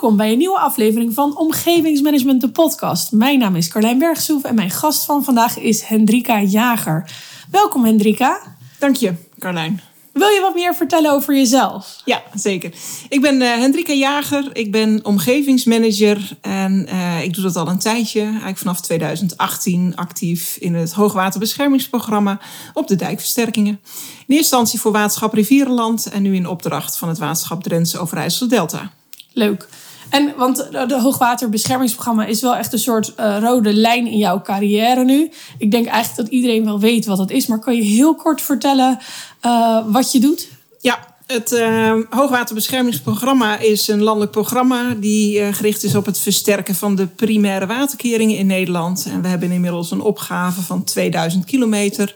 Welkom bij een nieuwe aflevering van Omgevingsmanagement, de podcast. Mijn naam is Carlijn Bergsoef en mijn gast van vandaag is Hendrika Jager. Welkom Hendrika. Dank je, Carlijn. Wil je wat meer vertellen over jezelf? Ja, zeker. Ik ben uh, Hendrika Jager. Ik ben omgevingsmanager en uh, ik doe dat al een tijdje. Eigenlijk vanaf 2018 actief in het hoogwaterbeschermingsprogramma op de dijkversterkingen. In eerste instantie voor waterschap Rivierenland en nu in opdracht van het waterschap Drentse Overijssel Delta. Leuk. En want de hoogwaterbeschermingsprogramma is wel echt een soort uh, rode lijn in jouw carrière nu. Ik denk eigenlijk dat iedereen wel weet wat dat is. Maar kan je heel kort vertellen uh, wat je doet? Ja, het uh, Hoogwaterbeschermingsprogramma is een landelijk programma die gericht is op het versterken van de primaire waterkeringen in Nederland. En we hebben inmiddels een opgave van 2000 kilometer.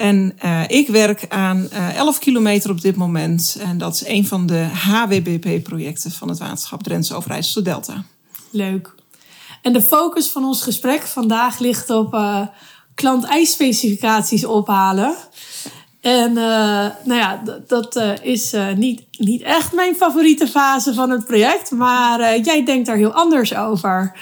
En uh, ik werk aan uh, 11 kilometer op dit moment. En dat is een van de HWBP-projecten van het waterschap Drentse Overijsselse Delta. Leuk. En de focus van ons gesprek vandaag ligt op uh, klant-eisspecificaties ophalen. En nou ja, dat is niet, niet echt mijn favoriete fase van het project. Maar jij denkt daar heel anders over.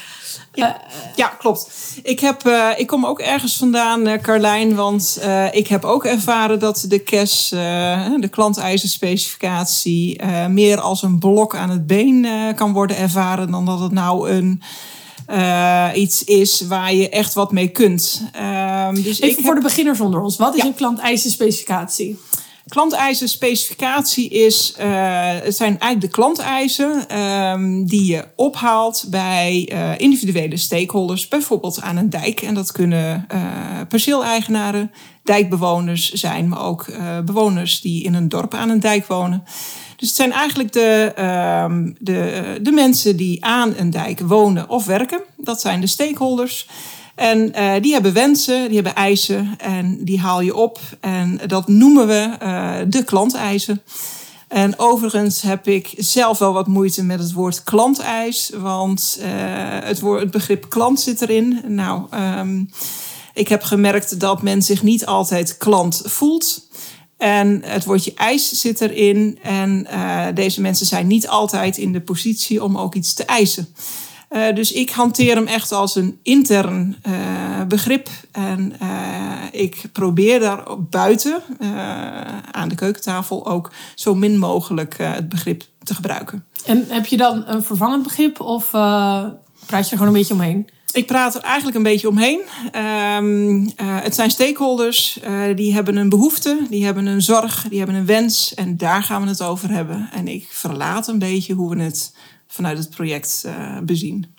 Ja, ja, klopt. Ik, heb, uh, ik kom ook ergens vandaan, uh, Carlijn, want uh, ik heb ook ervaren dat de CAS, de klanteisenspecificatie, meer als een blok aan het been kan worden ervaren dan dat het nou een. iets is waar je echt wat mee kunt. dus Even ik voor de beginners onder ons. Wat is ja. een klanteisenspecificatie? Klanteisen specificatie is, uh, het zijn eigenlijk de klanteisen um, die je ophaalt bij uh, individuele stakeholders, bijvoorbeeld aan een dijk. En dat kunnen uh, perceeleigenaren, dijkbewoners zijn, maar ook bewoners die in een dorp aan een dijk wonen. Dus het zijn eigenlijk de, um, de, de mensen die aan een dijk wonen of werken. Dat zijn de stakeholders. En uh, die hebben wensen, die hebben eisen en die haal je op. En dat noemen we uh, de klanteisen. En overigens heb ik zelf wel wat moeite met het woord klanteis, want uh, het, woord, het begrip klant zit erin. Nou, um, ik heb gemerkt dat men zich niet altijd klant voelt. En het woordje eis zit erin. En deze mensen zijn niet altijd in de positie om ook iets te eisen. Uh, dus ik hanteer hem echt als een intern uh, begrip. En uh, ik probeer daar buiten aan de keukentafel ook zo min mogelijk het begrip te gebruiken. En heb je dan een vervangend begrip of praat je er gewoon een beetje omheen? Ik praat er eigenlijk een beetje omheen. Um, het zijn stakeholders, die hebben een behoefte, die hebben een zorg, die hebben een wens. En daar gaan we het over hebben. En ik verlaat een beetje hoe we het vanuit het project uh, bezien.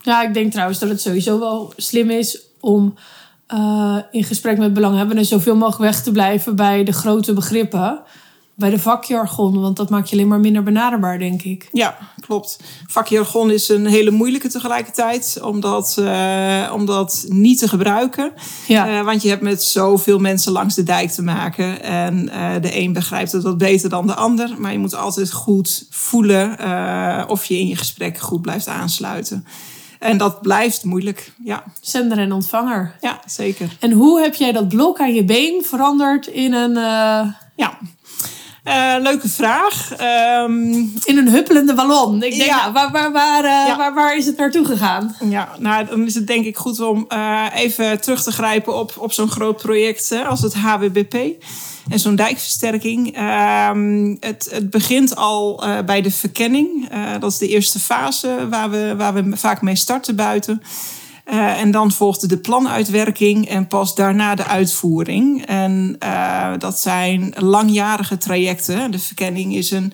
Ja, ik denk trouwens dat het sowieso wel slim is om uh, in gesprek met belanghebbenden zoveel mogelijk weg te blijven bij de grote begrippen bij de vakjargon, want dat maakt je alleen maar minder benaderbaar, denk ik. Ja, klopt. Vakjargon is een hele moeilijke tegelijkertijd, om dat, uh, om dat niet te gebruiken. Ja. Uh, want je hebt met zoveel mensen langs de dijk te maken. En uh, de een begrijpt het wat beter dan de ander. Maar je moet altijd goed voelen of je in je gesprek goed blijft aansluiten. En dat blijft moeilijk, ja. Zender en ontvanger. Ja, zeker. En hoe heb jij dat blok aan je been veranderd in een... Ja, uh, leuke vraag. Um, in een huppelende ballon. Ik denk, ja. nou, waar, waar, waar, uh, ja. waar, waar, is het naartoe gegaan? Ja, nou, dan is het denk ik goed om uh, even terug te grijpen op, op zo'n groot project als het HWBP. En zo'n dijkversterking. Um, het, het begint al bij de verkenning. dat is de eerste fase waar we, waar we vaak mee starten buiten. Uh, en dan volgde de planuitwerking en pas daarna de uitvoering. En uh, dat zijn langjarige trajecten. De verkenning is een.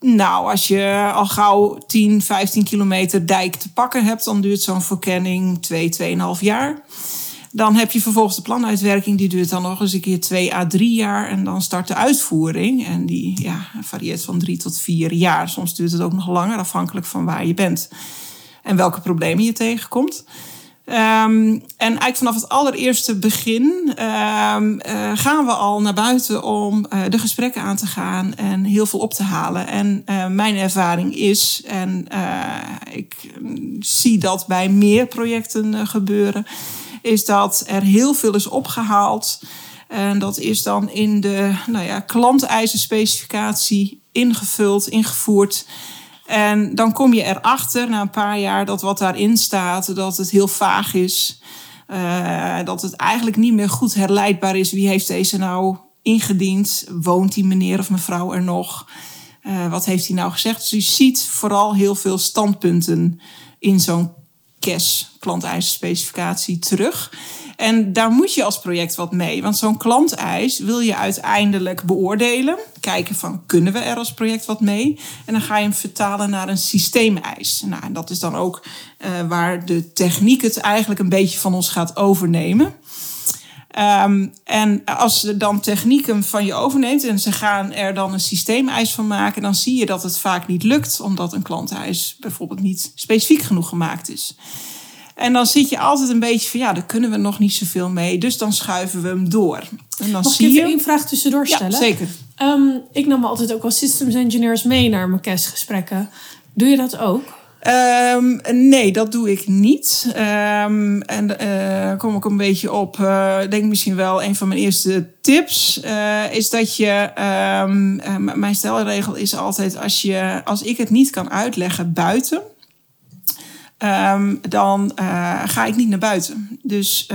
Nou, als je al gauw 10, 15 kilometer dijk te pakken hebt, dan duurt zo'n verkenning 2, 2,5 jaar. Dan heb je vervolgens de planuitwerking, die duurt dan nog eens een keer 2 à 3 jaar. En dan start de uitvoering. En die ja, varieert van 3 tot 4 jaar. Soms duurt het ook nog langer, afhankelijk van waar je bent en welke problemen je tegenkomt. Um, en eigenlijk vanaf het allereerste begin um, uh, gaan we al naar buiten om uh, de gesprekken aan te gaan en heel veel op te halen. En uh, mijn ervaring is, en ik zie dat bij meer projecten gebeuren, is dat er heel veel is opgehaald. En dat is dan in de nou ja, klanteisenspecificatie ingevuld, ingevoerd. En dan kom je erachter na een paar jaar dat wat daarin staat, dat het heel vaag is. Uh, dat het eigenlijk niet meer goed herleidbaar is. Wie heeft deze nou ingediend? Woont die meneer of mevrouw er nog? Uh, wat heeft hij nou gezegd? Dus je ziet vooral heel veel standpunten in zo'n CAS, klanteisenspecificatie, terug. En daar moet je als project wat mee. Want zo'n klanteis wil je uiteindelijk beoordelen. Kijken van, kunnen we er als project wat mee? En dan ga je hem vertalen naar een systeemeis. Nou, en dat is dan ook uh, waar de techniek het eigenlijk een beetje van ons gaat overnemen. Um, en als ze dan technieken van je overneemt en ze gaan er dan een systeemeis van maken, dan zie je dat het vaak niet lukt, omdat een klanteis bijvoorbeeld niet specifiek genoeg gemaakt is. En dan zit je altijd een beetje van ja, daar kunnen we nog niet zoveel mee, dus dan schuiven we hem door. En dan Mag zie ik even je. één vraag tussendoor stellen? Ja, zeker. Um, ik nam altijd ook als systems engineers mee naar mijn CAS-gesprekken. Doe je dat ook? Um, nee, dat doe ik niet. Um, en uh, kom ik een beetje op, uh, denk misschien wel een van mijn eerste tips, uh, is dat je, mijn stelregel is altijd, als, je, als ik het niet kan uitleggen buiten, dan ga ik niet naar buiten. Dus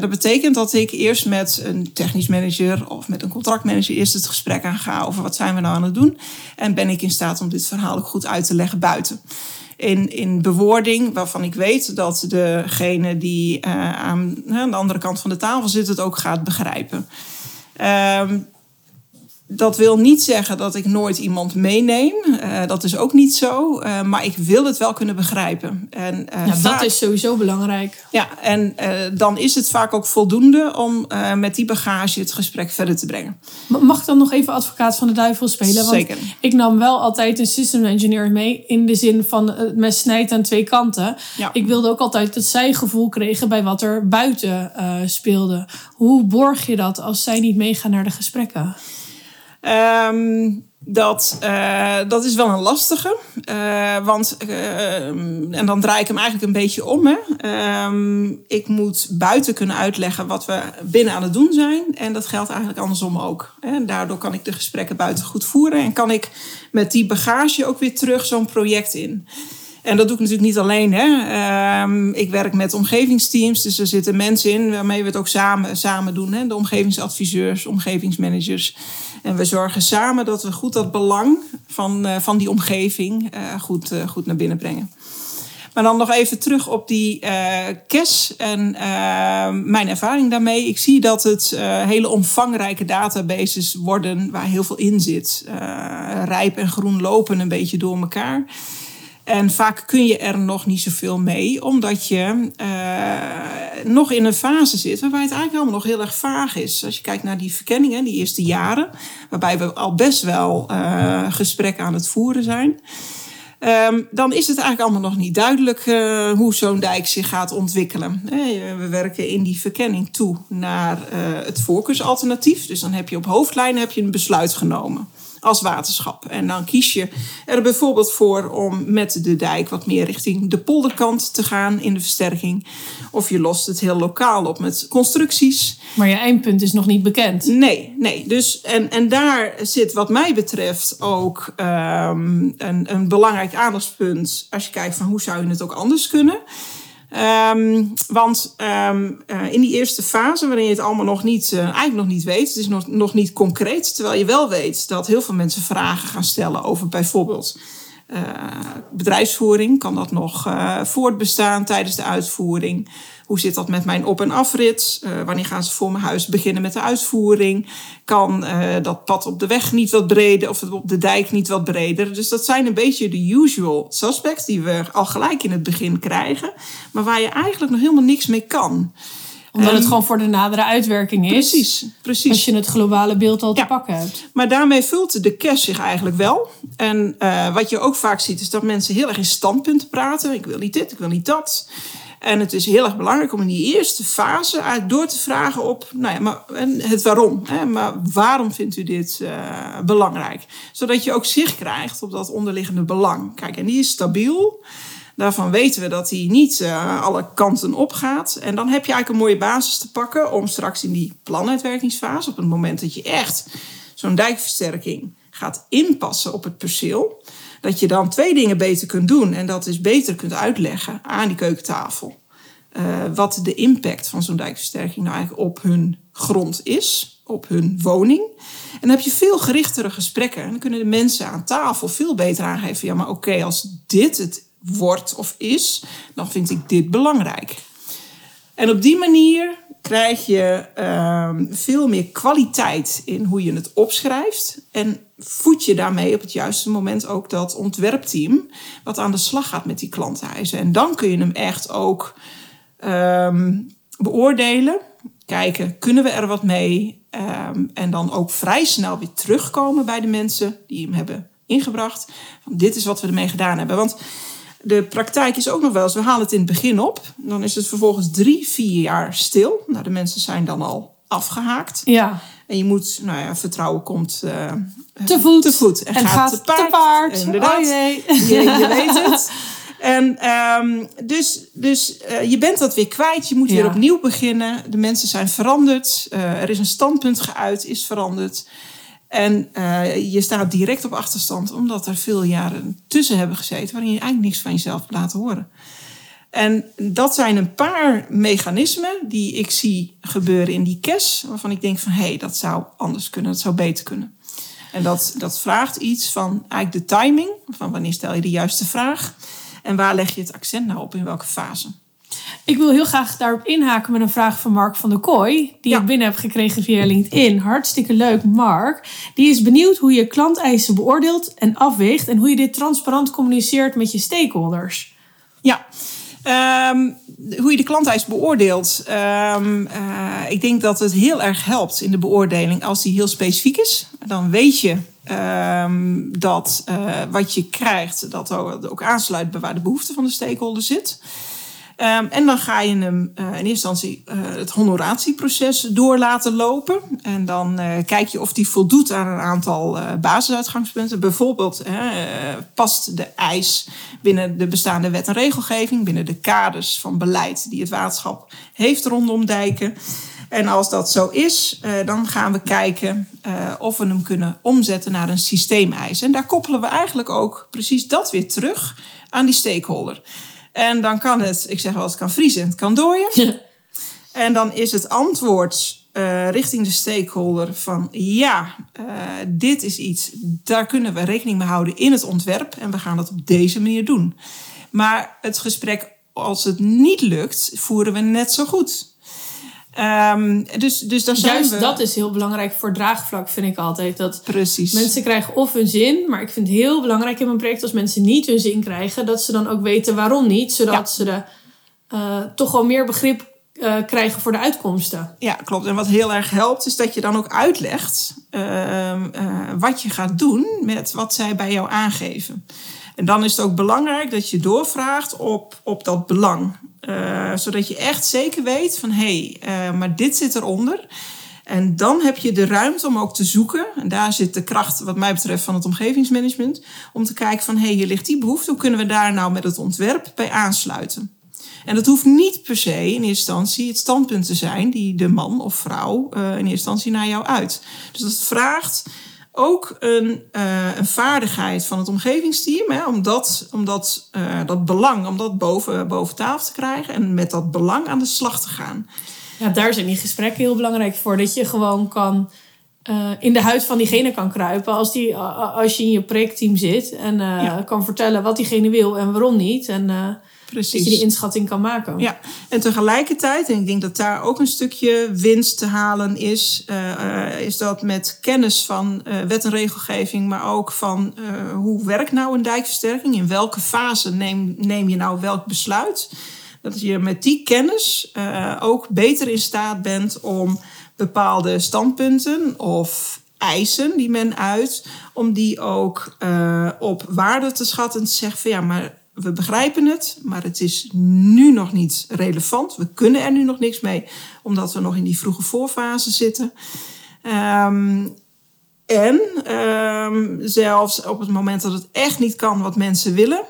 dat betekent dat ik eerst met een technisch manager of met een contractmanager eerst het gesprek aanga over wat zijn we nou aan het doen. En ben ik in staat om dit verhaal ook goed uit te leggen buiten in, in bewoording waarvan ik weet dat degene die uh, aan, aan, de andere kant van de tafel zit het ook gaat begrijpen. Um, dat wil niet zeggen dat ik nooit iemand meeneem. Uh, dat is ook niet zo. Uh, maar ik wil het wel kunnen begrijpen. En, uh, ja, vaak, dat is sowieso belangrijk. Ja, en dan is het vaak ook voldoende om met die bagage het gesprek verder te brengen. Mag ik dan nog even advocaat van de duivel spelen? Want Zeker. ik nam wel altijd een system engineer mee. In de zin van het mes snijdt aan twee kanten. Ja. Ik wilde ook altijd dat zij gevoel kregen bij wat er buiten speelde. Hoe borg je dat als zij niet meegaan naar de gesprekken? Um, dat, uh, dat is wel een lastige. Uh, want, uh, en dan draai ik hem eigenlijk een beetje om. Hè. Um, ik moet buiten kunnen uitleggen wat we binnen aan het doen zijn. En dat geldt eigenlijk andersom ook. En daardoor kan ik de gesprekken buiten goed voeren. En kan ik met die bagage ook weer terug zo'n project in. En dat doe ik natuurlijk niet alleen. Hè. Ik werk met omgevingsteams, dus er zitten mensen in waarmee we het ook samen, samen doen. Hè. De omgevingsadviseurs, omgevingsmanagers. En we zorgen samen dat we goed dat belang van, uh, van die omgeving uh, goed, uh, goed naar binnen brengen. Maar dan nog even terug op die CAS en mijn ervaring daarmee. Ik zie dat het hele omvangrijke databases worden waar heel veel in zit. rijp en groen lopen een beetje door elkaar. En vaak kun je er nog niet zoveel mee, omdat je uh, nog in een fase zit waarbij het eigenlijk allemaal nog heel erg vaag is. Als je kijkt naar die verkenningen, die eerste jaren, waarbij we al best wel uh, gesprekken aan het voeren zijn. Um, dan is het eigenlijk allemaal nog niet duidelijk uh, hoe zo'n dijk zich gaat ontwikkelen. We werken in die verkenning toe naar het voorkeursalternatief. Dus dan heb je op hoofdlijnen heb je een besluit genomen als waterschap. En dan kies je er bijvoorbeeld voor om met de dijk wat meer richting de polderkant te gaan in de versterking. Of je lost het heel lokaal op met constructies. Maar je eindpunt is nog niet bekend. Nee, nee. Dus, en, en daar zit wat mij betreft ook um, een, een belangrijk aandachtspunt. Als je kijkt van hoe zou je het ook anders kunnen. Um, want um, uh, in die eerste fase, waarin je het allemaal nog niet, uh, eigenlijk nog niet weet, het is nog, nog niet concreet, terwijl je wel weet dat heel veel mensen vragen gaan stellen over bijvoorbeeld uh, bedrijfsvoering. Kan dat nog voortbestaan tijdens de uitvoering? Hoe zit dat met mijn op- en afrit? Uh, wanneer gaan ze voor mijn huis beginnen met de uitvoering? Kan uh, dat pad op de weg niet wat breder of op de dijk niet wat breder? Dus dat zijn een beetje de usual suspects die we al gelijk in het begin krijgen, maar waar je eigenlijk nog helemaal niks mee kan. Omdat um, het gewoon voor de nadere uitwerking is. Precies, precies. Als je het globale beeld al te ja. pakken hebt. Maar daarmee vult de cash zich eigenlijk wel. En uh, wat je ook vaak ziet, is dat mensen heel erg in standpunten praten. Ik wil niet dit, ik wil niet dat. En het is heel erg belangrijk om in die eerste fase door te vragen op nou ja, maar, het waarom. Hè? Maar waarom vindt u dit uh, belangrijk? Zodat je ook zicht krijgt op dat onderliggende belang. Kijk, en die is stabiel. Daarvan weten we dat die niet uh, alle kanten opgaat. En dan heb je eigenlijk een mooie basis te pakken om straks in die planuitwerkingsfase, op het moment dat je echt zo'n dijkversterking gaat inpassen op het perceel, Dat je dan twee dingen beter kunt doen. En dat is beter kunt uitleggen aan die keukentafel. eh, wat de impact van zo'n dijkversterking nou eigenlijk op hun grond is. Op hun woning. En dan heb je veel gerichtere gesprekken. En dan kunnen de mensen aan tafel veel beter aangeven. Ja, maar oké, als dit het wordt of is, dan vind ik dit belangrijk. En op die manier krijg je ehm, veel meer kwaliteit in hoe je het opschrijft. En voed je daarmee op het juiste moment ook dat ontwerpteam wat aan de slag gaat met die klanteisen. En dan kun je hem echt ook ehm, beoordelen. Kijken, kunnen we er wat mee? Ehm, en dan ook vrij snel weer terugkomen bij de mensen die hem hebben ingebracht. Van, dit is wat we ermee gedaan hebben. Want de praktijk is ook nog wel eens, we halen het in het begin op. Dan is het vervolgens drie, vier jaar stil. Nou, de mensen zijn dan al afgehaakt. Ja. En je moet, nou ja, vertrouwen komt eh, Te voet. te voet. En, En gaat te paard. Inderdaad. Oh jee. Je, je weet het. En ehm, dus, dus eh, je bent dat weer kwijt. Je moet weer opnieuw beginnen. De mensen zijn veranderd. Eh, er is een standpunt geuit, is veranderd. En eh, je staat direct op achterstand, omdat er veel jaren tussen hebben gezeten waarin je eigenlijk niks van jezelf hebt laten horen. En dat zijn een paar mechanismen die ik zie gebeuren in die cash, waarvan ik denk van hé, hey, dat zou anders kunnen, dat zou beter kunnen. En dat, dat vraagt iets van eigenlijk de timing, van wanneer stel je de juiste vraag en waar leg je het accent nou op, in welke fase. Ik wil heel graag daarop inhaken met een vraag van Mark van der Kooi. Die Ja. ik binnen heb gekregen via LinkedIn. Hartstikke leuk, Mark. Die is benieuwd hoe je klanteisen beoordeelt en afweegt. En hoe je dit transparant communiceert met je stakeholders. Ja, Ehm, hoe je de klanteis beoordeelt. Ehm, eh, ik denk dat het heel erg helpt in de beoordeling als die heel specifiek is. Dan weet je ehm, dat eh, wat je krijgt, dat ook ook aansluit bij waar de behoefte van de stakeholder zit. Ehm, en dan ga je hem eh, in eerste instantie eh, het honoratieproces door laten lopen. En dan eh, kijk je of die voldoet aan een aantal basisuitgangspunten. Bijvoorbeeld past de eis binnen de bestaande wet en regelgeving, binnen de kaders van beleid die het waterschap heeft rondom dijken. En als dat zo is, dan gaan we kijken of we hem kunnen omzetten naar een systeemeis. En daar koppelen we eigenlijk ook precies dat weer terug aan die stakeholder. En dan kan het, ik zeg wel, het kan vriezen, het kan dooien. En dan is het antwoord eh, richting de stakeholder van ja, eh, dit is iets, daar kunnen we rekening mee houden in het ontwerp en we gaan dat op deze manier doen. Maar het gesprek, als het niet lukt, voeren we net zo goed. Ehm, dus, dus daar zijn Juist we. dat is heel belangrijk voor draagvlak, vind ik altijd. Dat Precies. mensen krijgen of hun zin. Maar ik vind het heel belangrijk in mijn project als mensen niet hun zin krijgen. Dat ze dan ook weten waarom niet. Zodat Ja. ze de, eh, toch wel meer begrip eh, krijgen voor de uitkomsten. Ja, klopt. En wat heel erg helpt, is dat je dan ook uitlegt ehm, eh, wat je gaat doen met wat zij bij jou aangeven. En dan is het ook belangrijk dat je doorvraagt op, op dat belang. Eh, zodat je echt zeker weet van hé, hey, eh, maar dit zit eronder. En dan heb je de ruimte om ook te zoeken. En daar zit de kracht, wat mij betreft, van het omgevingsmanagement. Om te kijken van hé, hey, hier ligt die behoefte. Hoe kunnen we daar nou met het ontwerp bij aansluiten? En dat hoeft niet per se in eerste instantie het standpunt te zijn die de man of vrouw eh, in eerste instantie naar jou uit. Dus dat vraagt ook een, eh, een vaardigheid van het omgevingsteam hè, om, dat, om dat, eh, dat belang om dat boven, boven tafel te krijgen en met dat belang aan de slag te gaan. Ja, daar zijn die gesprekken heel belangrijk voor. Dat je gewoon kan eh, in de huid van diegene kan kruipen. Als, die, als je in je projectteam zit en Ja. kan vertellen wat diegene wil en waarom niet. En Precies. dat je die inschatting kan maken. Ja, en tegelijkertijd, en ik denk dat daar ook een stukje winst te halen is, eh, eh, is dat met kennis van eh, wet en regelgeving, maar ook van hoe werkt nou een dijkversterking? In welke fase neem, neem je nou welk besluit? Dat je met die kennis ook beter in staat bent om bepaalde standpunten of eisen die men uit, om die ook op waarde te schatten en te zeggen van ja, maar we begrijpen het, maar het is nu nog niet relevant. We kunnen er nu nog niks mee, omdat we nog in die vroege voorfase zitten. Ehm, en ehm, zelfs op het moment dat het echt niet kan wat mensen willen,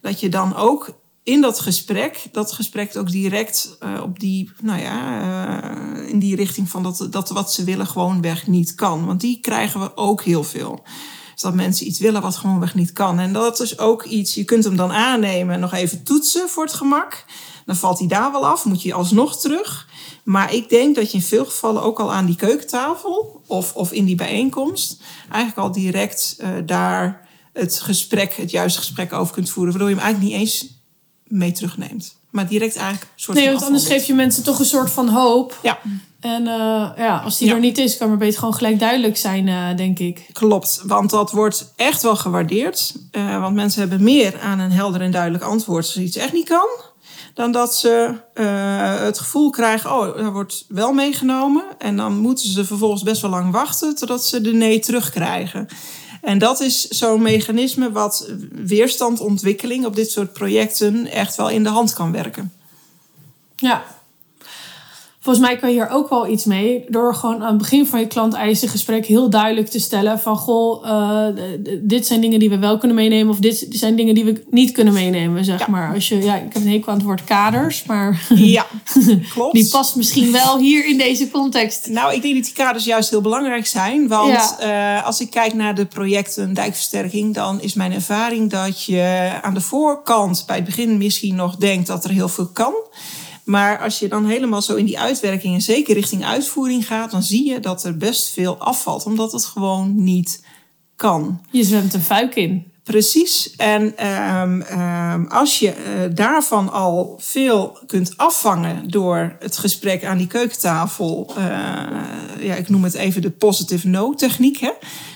dat je dan ook in dat gesprek, dat gesprek ook direct eh, op die, nou ja, eh, in die richting van dat, dat wat ze willen gewoon weg niet kan. Want die krijgen we ook heel veel. Is dat mensen iets willen wat gewoonweg niet kan. En dat is ook iets, je kunt hem dan aannemen en nog even toetsen voor het gemak. Dan valt hij daar wel af, moet je alsnog terug. Maar ik denk dat je in veel gevallen ook al aan die keukentafel of, of in die bijeenkomst eigenlijk al direct uh, daar het gesprek, het juiste gesprek over kunt voeren. Waardoor je hem eigenlijk niet eens mee terugneemt. Maar direct eigenlijk een soort Nee, want anders geef je mensen toch een soort van hoop. Ja. En uh, ja, als die Ja. er niet is, kan maar beter gewoon gelijk duidelijk zijn, uh, denk ik. Klopt, want dat wordt echt wel gewaardeerd. Uh, want mensen hebben meer aan een helder en duidelijk antwoord als iets echt niet kan. Dan dat ze het gevoel krijgen, oh, dat wordt wel meegenomen. En dan moeten ze vervolgens best wel lang wachten totdat ze de nee terugkrijgen. En dat is zo'n mechanisme wat weerstandontwikkeling op dit soort projecten echt wel in de hand kan werken. Ja. Volgens mij kan je hier ook wel iets mee. Door gewoon aan het begin van je klant-eisengesprek heel duidelijk te stellen van goh, uh, dit zijn dingen die we wel kunnen meenemen. Of dit zijn dingen die we niet kunnen meenemen. Zeg Ja. maar. Als je, ja, ik heb een hekel aan het woord kaders, maar Ja, klopt. die past misschien wel hier in deze context. Nou, ik denk dat die kaders juist heel belangrijk zijn. Want Ja. uh, als ik kijk naar de projecten dijkversterking, dan is mijn ervaring dat je aan de voorkant bij het begin misschien nog denkt dat er heel veel kan. Maar als je dan helemaal zo in die uitwerking en zeker richting uitvoering gaat, dan zie je dat er best veel afvalt, omdat het gewoon niet kan. Je zwemt een fuik in. Precies. En um, um, als je uh, daarvan al veel kunt afvangen door het gesprek aan die keukentafel. Uh, ja, ik noem het even de positive no-techniek. Hè?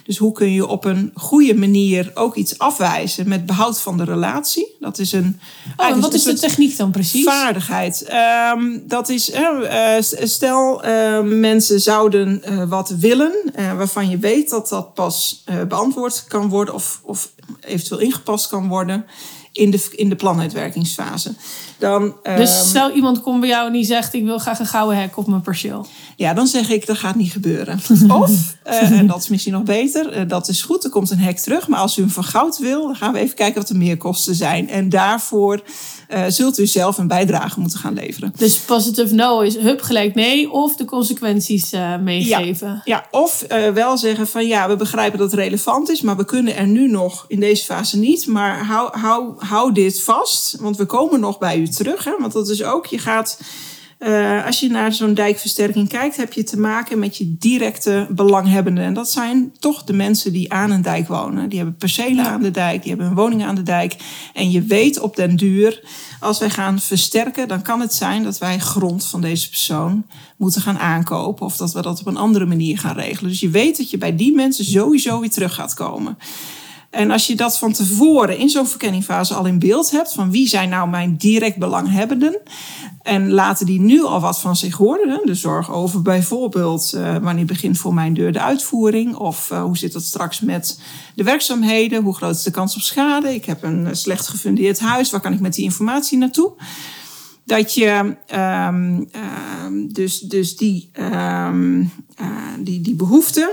Dus hoe kun je op een goede manier ook iets afwijzen met behoud van de relatie? Dat is een. Oh, en wat is de techniek dan precies? Vaardigheid. Um, dat is, uh, stel mensen zouden wat willen, waarvan je weet dat dat pas beantwoord kan worden of, of eventueel ingepast kan worden in de, in de planuitwerkingsfase. Dan, dus stel iemand komt bij jou en die zegt... ik wil graag een gouden hek op mijn perceel. Ja, dan zeg ik, dat gaat niet gebeuren. Of, uh, en dat is misschien nog beter, uh, dat is goed, er komt een hek terug. Maar als u hem van goud wil, dan gaan we even kijken wat de meerkosten zijn. En daarvoor uh, zult u zelf een bijdrage moeten gaan leveren. Dus positive no is hup gelijk nee of de consequenties meegeven. Ja, ja of wel zeggen van ja, we begrijpen dat het relevant is, maar we kunnen er nu nog in deze fase niet. Maar hou, hou, hou dit vast, want we komen nog bij u terug. Hè? Want dat is ook, je gaat... Uh, als je naar zo'n dijkversterking kijkt, heb je te maken met je directe belanghebbenden. En dat zijn toch de mensen die aan een dijk wonen. Die hebben percelen aan de dijk, die hebben een woning aan de dijk. En je weet op den duur, als wij gaan versterken, dan kan het zijn dat wij grond van deze persoon moeten gaan aankopen. Of dat we dat op een andere manier gaan regelen. Dus je weet dat je bij die mensen sowieso weer terug gaat komen. En als je dat van tevoren in zo'n verkenningfase al in beeld hebt, van wie zijn nou mijn direct belanghebbenden, en laten die nu al wat van zich horen. De zorg over bijvoorbeeld uh, wanneer begint voor mijn deur de uitvoering, of uh, hoe zit het straks met de werkzaamheden, hoe groot is de kans op schade, ik heb een slecht gefundeerd huis, waar kan ik met die informatie naartoe? Dat je um, um, dus, dus die, um, uh, die, die behoeften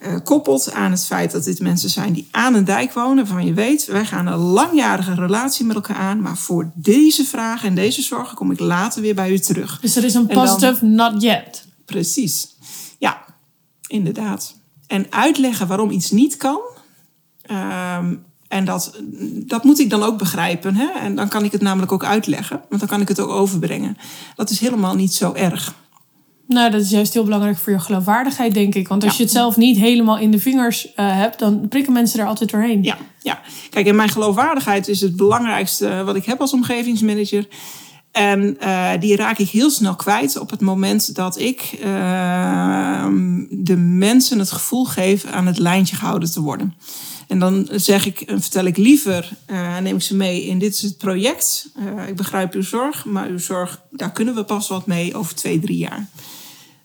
uh, koppelt aan het feit dat dit mensen zijn die aan een dijk wonen, waarvan je weet, wij gaan een langjarige relatie met elkaar aan, maar voor deze vragen en deze zorgen kom ik later weer bij u terug. Dus er is een positive dan, not yet. Precies. Ja, inderdaad. En uitleggen waarom iets niet kan. Um, en dat, dat moet ik dan ook begrijpen. Hè? En dan kan ik het namelijk ook uitleggen. Want dan kan ik het ook overbrengen. Dat is helemaal niet zo erg. Nou, dat is juist heel belangrijk voor je geloofwaardigheid, denk ik. Want als ja. je het zelf niet helemaal in de vingers uh, hebt, dan prikken mensen er altijd doorheen. Ja, ja. Kijk, en mijn geloofwaardigheid is het belangrijkste wat ik heb als omgevingsmanager. En uh, die raak ik heel snel kwijt op het moment dat ik uh, de mensen het gevoel geef aan het lijntje gehouden te worden. En dan zeg ik, vertel ik liever, uh, neem ik ze mee in dit is het project. Ik begrijp uw zorg, maar uw zorg, daar kunnen we pas wat mee over twee, drie jaar.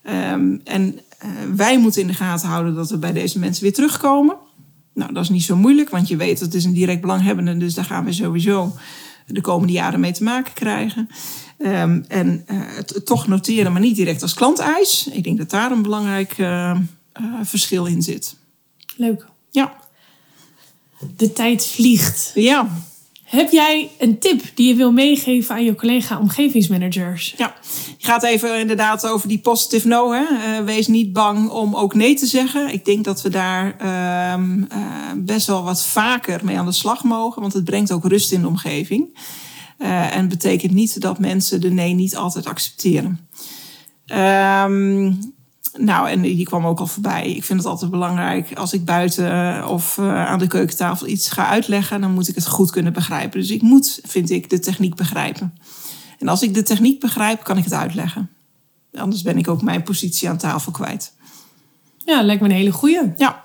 Um, en uh, wij moeten in de gaten houden dat we bij deze mensen weer terugkomen. Nou, dat is niet zo moeilijk, want je weet dat het is een direct belanghebbende, dus daar gaan we sowieso de komende jaren mee te maken krijgen. Um, en het, het, toch noteren, maar niet direct als klanteis. Ik denk dat daar een belangrijk verschil in zit. Leuk. Ja. De tijd vliegt. Ja. Heb jij een tip die je wil meegeven aan je collega omgevingsmanagers? Ja, je gaat even inderdaad over die positive no. Hè? Uh, wees niet bang om ook nee te zeggen. Ik denk dat we daar uh, uh, best wel wat vaker mee aan de slag mogen, want het brengt ook rust in de omgeving. Uh, en betekent niet dat mensen de nee niet altijd accepteren. Ehm nou, en die kwam ook al voorbij. Ik vind het altijd belangrijk als ik buiten uh, of uh, aan de keukentafel iets ga uitleggen, dan moet ik het goed kunnen begrijpen. Dus ik moet, vind ik, de techniek begrijpen. En als ik de techniek begrijp, kan ik het uitleggen. Anders ben ik ook mijn positie aan tafel kwijt. Ja, lijkt me een hele goeie. Ja.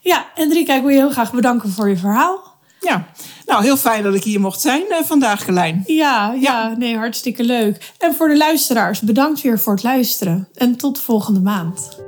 Ja, ik wil je heel graag bedanken voor je verhaal. Ja, nou heel fijn dat ik hier mocht zijn uh, vandaag, Gelijn. Ja, ja, ja, nee, hartstikke leuk. En voor de luisteraars, bedankt weer voor het luisteren. En tot volgende maand.